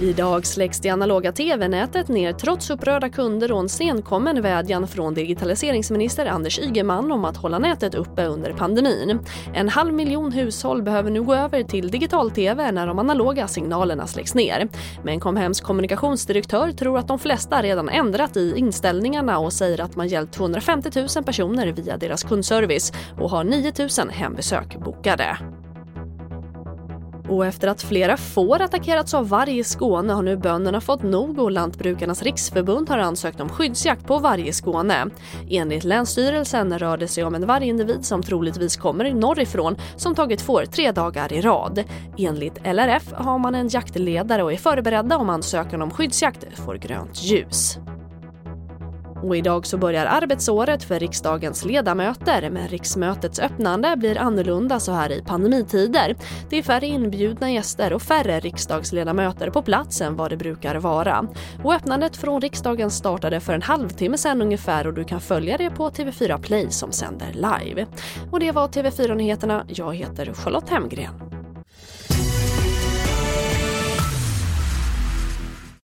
Idag släcks det analoga tv-nätet ner trots upprörda kunder och en senkommen vädjan från digitaliseringsminister Anders Ygeman om att hålla nätet uppe under pandemin. En halv miljon hushåll behöver nu gå över till digital-tv när de analoga signalerna släcks ner. Men Comhems kommunikationsdirektör tror att de flesta redan ändrat i inställningarna och säger att man hjälpt 250 000 personer via deras kundservice och har 9 000 hembesök bokade. Och efter att flera får attackerats av varg i Skåne har nu bönderna fått nog och Lantbrukarnas riksförbund har ansökt om skyddsjakt på varg i Skåne. Enligt Länsstyrelsen rör det sig om en vargindivid som troligtvis kommer norrifrån som tagit får tre dagar i rad. Enligt LRF har man en jaktledare och är förberedda om ansökan om skyddsjakt får grönt ljus. Och idag så börjar arbetsåret för riksdagens ledamöter men riksmötets öppnande blir annorlunda så här i pandemitider. Det är färre inbjudna gäster och färre riksdagsledamöter på plats än vad det brukar vara. Och öppnandet från riksdagen startade för en halvtimme sedan ungefär och du kan följa det på TV4 Play som sänder live. Och det var TV4 Nyheterna. Jag heter Charlotte Hemgren.